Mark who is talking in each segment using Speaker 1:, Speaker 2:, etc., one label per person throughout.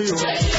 Speaker 1: Yeah.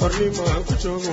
Speaker 1: hornimaan ku joogo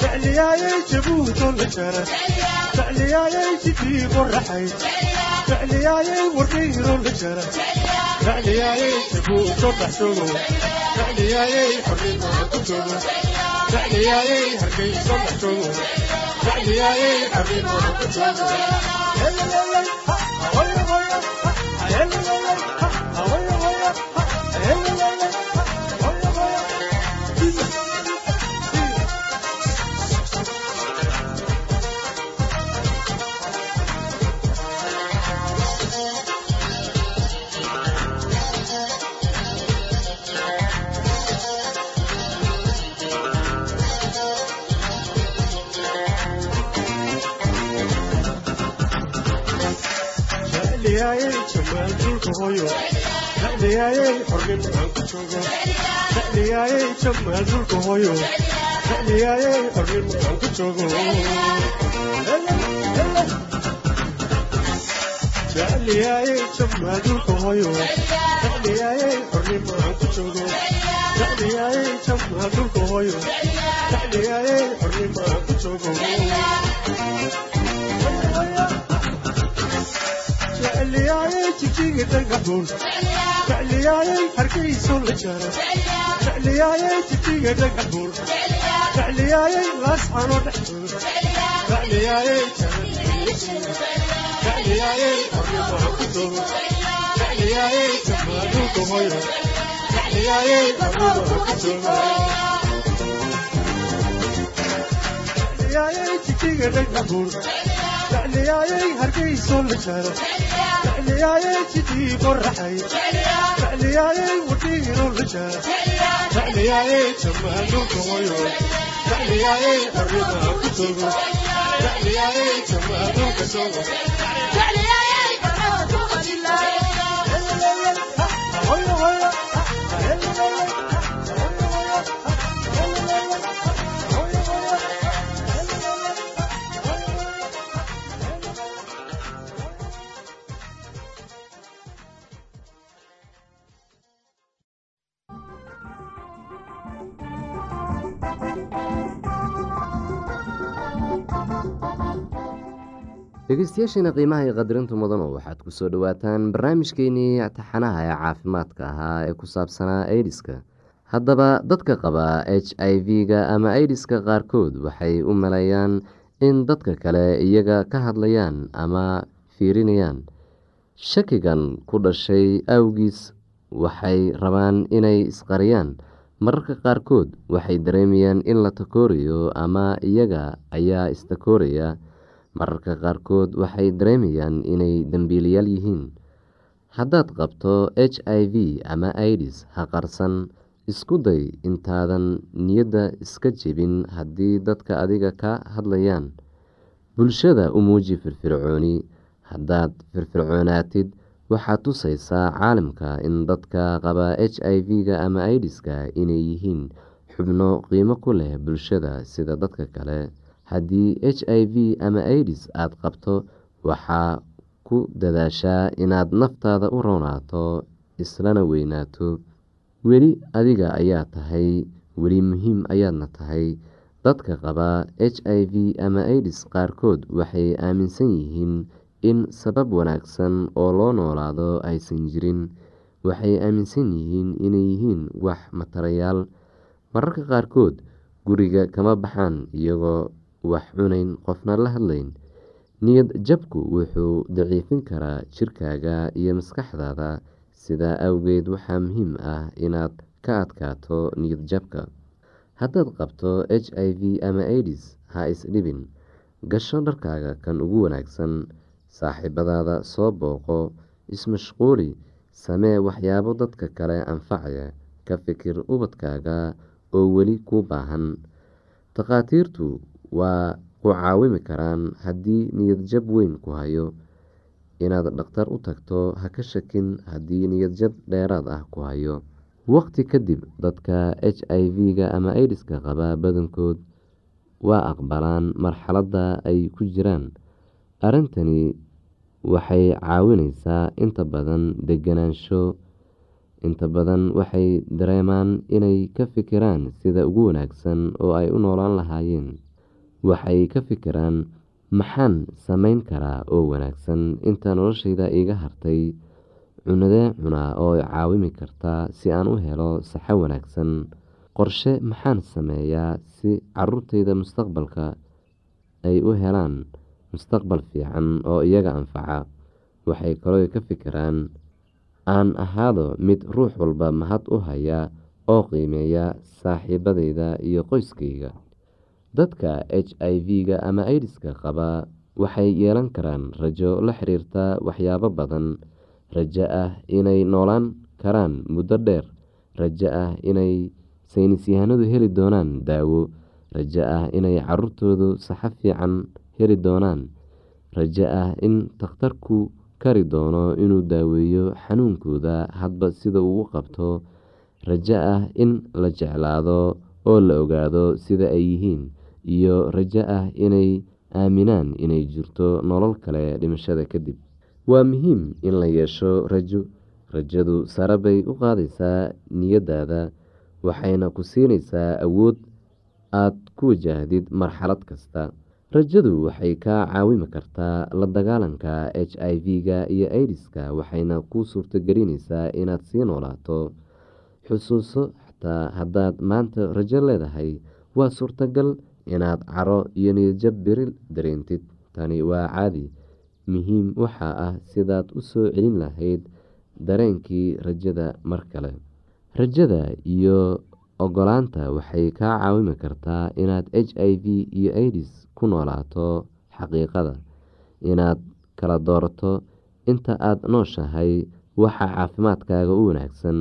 Speaker 1: فعلياي جبوت الجرس فعلياي جدي برحي فعلياي ورير الجرس فعلياي جبوت الحسوم فعلياي حريم الكتب فعلياي هرقيس الحسوم فعلياي حريم الكتب Hey, hey, hey, hey. dacdiyayey jawaan dhulka hooyo dacdiyayey xornib aan ku joogo dacdiyayey jawaan dhulka hooyo dacdiyayey xornib aan ku joogo dacdiyayey jawaan dhulka hooyo dacdiyayey xornib aan ku joogo dacdiyayey jawaan dhulka hooyo dacdiyayey xornib aan ku joogo jecliyaaye jijiga dhagaxuun jecliyaaye hargeyso la jaro jecliyaaye jijiga dhagaxuun jecliyaaye laasxano dhexdood jecliyaaye jecliyaaye xornimaan ku joogo jecliyaaye jamaaduulka hoyo jecliyaaye xornimaan ku joogo jecliyaaye jijiga dhagaxuun jecliyaaye hargeyso la jaro jecliyaaye jidii qoraxay jecliyaaye wadhiiro la jaro jecliyaaye jamaaduulka hoyo jecliyaaye xornimaan ku joogo jecliyaaye jamaaduulka joogo hoyo hoyo
Speaker 2: dhegeystayaasheena qiimaha iyo qadirintu mudano waxaad ku soo dhowaataan barnaamijkeenii taxanaha ee caafimaadka ahaa ee ku saabsanaa aidiska haddaba dadka qaba h i v-ga ama aidiska qaarkood waxay u maleeyaan in dadka kale iyaga ka hadlayaan ama fiirinayaan. Shakigan ku dhashay awgiis waxay rabaan inay isqariyaan mararka qaarkood waxay dareemayaan in la takoorayo ama iyaga ayaa istakooraya. Mararka qaarkood waxay dareemayaan inay dembiilayaal yihiin. Haddaad qabto h i v ama idis ha qarsan. Isku day intaadan niyadda iska jebin haddii dadka adiga ka hadlayaan. Bulshada u muuji firfircooni. Haddaad firfircoonaatid waxaad tusaysaa caalamka in dadka qaba h i v-ga ama idiska inay yihiin xubno qiimo ku leh bulshada sida dadka kale. Haddii h i v ama idis aada qabto waxaa ku dadaashaa inaad naftaada u roonaato islana weynaato. Weli adiga ayaa tahay weli muhiim ayaadna tahay. Dadka qaba h i v ama idis qaarkood waxay aaminsan yihiin in sabab wanaagsan oo loo noolaado aysan jirin waxay aaminsan yihiin inay yihiin wax matarayaal. Mararka qaarkood guriga kama baxaan iyagoo wax cunayn qofna la hadlayn. Niyad jabku wuxuu daciifin karaa jirkaaga iyo maskaxdaada. Sidaa awgeed waxaa muhiim ah inaad ka adkaato niyad jabka. Haddaad qabto h i v ama idis ha isdhibin gasho dharkaaga kan ugu wanaagsan saaxiibadaada soo booqo ismashquuli samee waxyaabo dadka kale anfacaya ka fikir ubadkaaga oo weli kuu baahan. Takhaatiirtu waa ku caawimi karaan haddii niyadjab weyn ku hayo. Inaad dhakhtar u tagto ha ka shakin haddii niyadjab dheeraad ah ku hayo. Waqti kadib dadka h i v-ga ama idiska qaba badankood waa aqbalaan marxaladda ay ku jiraan arrintani waxay caawineysaa inta badan deganaansho inta badan waxay dareemaan inay ka fikiraan sida ugu wanaagsan oo ay u noolaan lahaayeen. Waxay ka fikiraan maxaan sameyn karaa oo wanaagsan inta noloshayda iga hartay? Cunadee cunaa oo caawimi karta si aan u helo saxo wanaagsan. Qorshe maxaan sameeyaa si caruurtayda mustaqbalka ay u helaan mustaqbal fiican oo iyaga anfaca. Waxay kaloo ka fikiraan aan ahaado mid ruux walba mahad u haya oo qiimeeya saaxiibadayda iyo qoyskayga dadka h i v-ga ama idiska qaba waxay yeelan karaan rajo la xiriirta waxyaabo badan. Rajo ah inay noolaan karaan muddo dheer. Rajo ah inay saynisyahanadu heli doonaan daawo. Rajo ah inay caruurtoodu saxo fiican heli doonaan. Rajo ah in takhtarku kari doono inuu daaweeyo xanuunkooda hadba sida uu qabto. Rajo ah in la jeclaado oo la ogaado sida ay yihiin. Iyo rajo ah inay aaminaan inay jirto nolol kale dhimashada kadib.
Speaker 3: Waa muhiim in la yeesho rajo. Rajadu sare bay u qaadaysaa niyadaada waxayna ku siinaysaa awood aada ku wajahdid marxalad kasta rajadu waxay kaa caawimi kartaa la dagaalanka h i v-ga iyo idiska waxayna kuu suurtogelinaysaa inaad sii noolaato. Xusuuso xataa haddaad maanta rajo leedahay waa suurtagal inaad caro iyo niyadjab beri dareentid. Tani waa caadi muhiim waxaa ah sidaad u soo celin lahayd dareenkii rajada mar kale. Rajada iyo ogolaanta waxay kaa caawimi kartaa inaad h i v iyo idis ku noolaato xaqiiqada. Inaad kala doorato inta aada nooshahay waxa caafimaadkaaga u wanaagsan.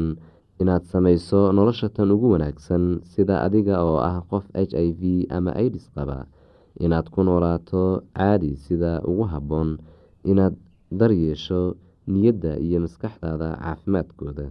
Speaker 3: Inaad samayso nolosha tan ugu wanaagsan sida adiga oo ah qof h i v ama idis qaba. Inaad ku noolaato caadi sida ugu habboon. Inaad daryeesho niyadda iyo maskaxdaada caafimaadkooda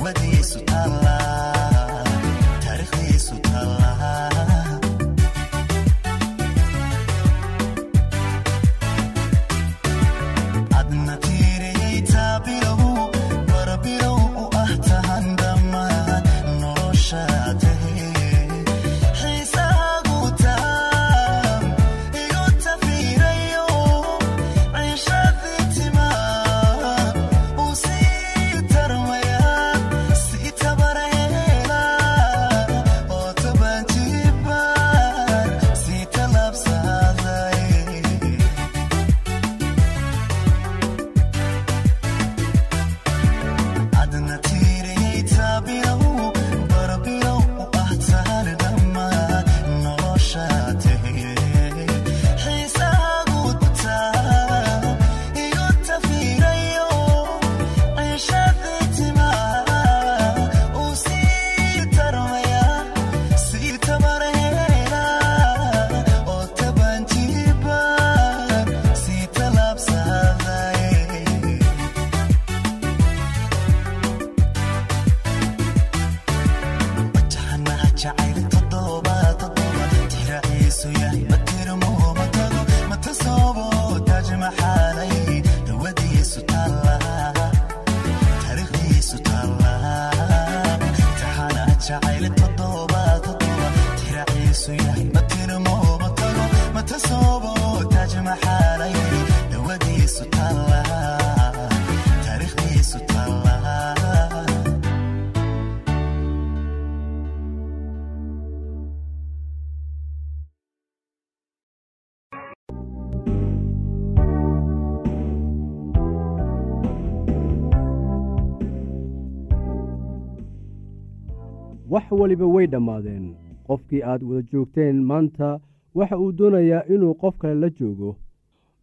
Speaker 4: umadiisu taala
Speaker 5: wax waliba way dhammaadeen. Qofkii aad wada joogteen maanta waxa uu doonayaa inuu qof kale la joogo.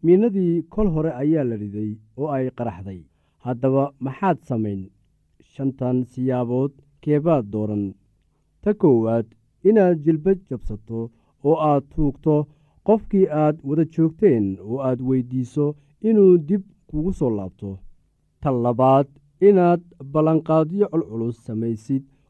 Speaker 5: Miinadii kol hore ayaa la riday oo ay qaraxday. Haddaba maxaad samayn? Shantan siyaabood keebaad dooran. Ta koowaad inaad jilbad jabsato oo aad tuugto qofkii aad wada joogteen oo aad weyddiiso inuu dib kugu soo laabto. Ta labaad inaad ballanqaadyo culculus samaysid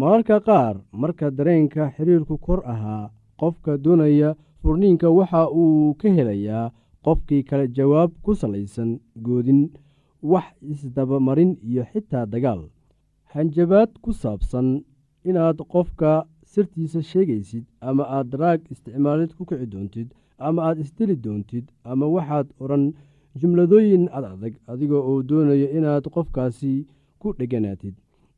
Speaker 5: mararka qaar marka dareenka xiriirku kor ahaa qofka doonaya furniinka waxa uu ka helayaa qofkii kale jawaab ku salaysan goodin wax isdabamarin iyo xitaa dagaal. Hanjabaad ku saabsan inaad qofka sirtiisa sheegaysid ama aad daraag isticmaalid ku kici doontid ama aad isdeli doontid ama waxaad odhan jumladooyin ad adag adiga oo doonaya inaad qofkaasi ku dheganaatid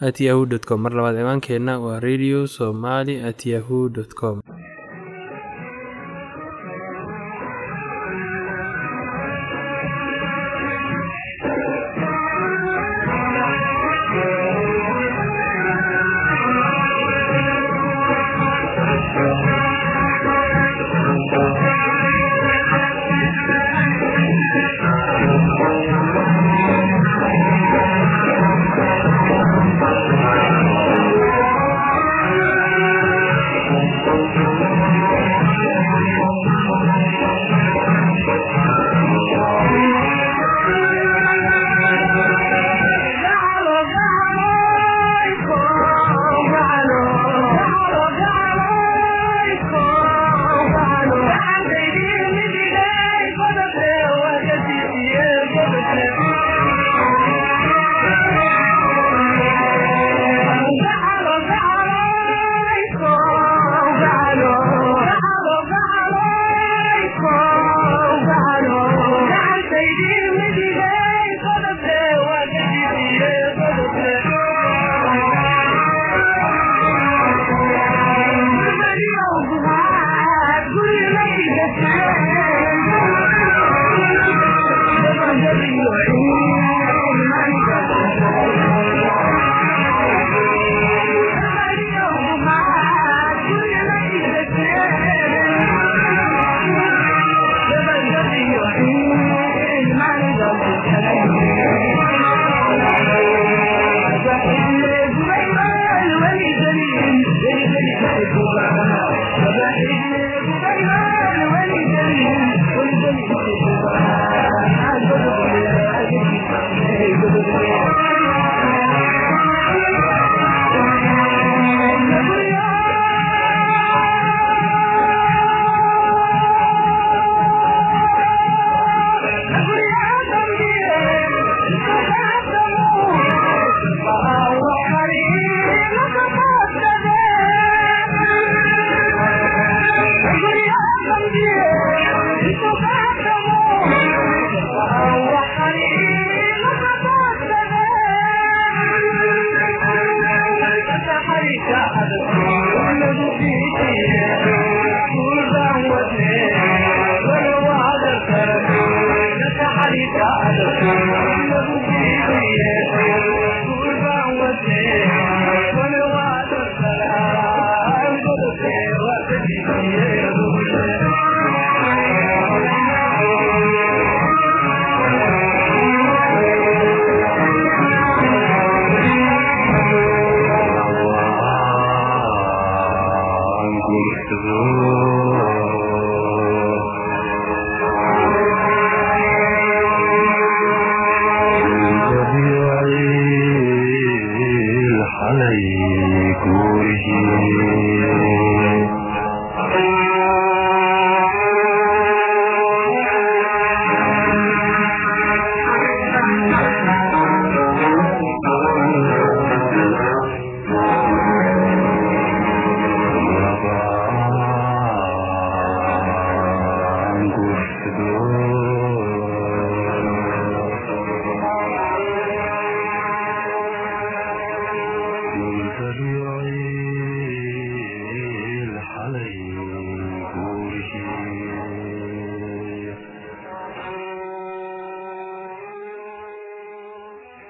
Speaker 6: at yahu dt com. Mar labaad ciwaankeenna waa radio somaly at yahu dt com يكتبون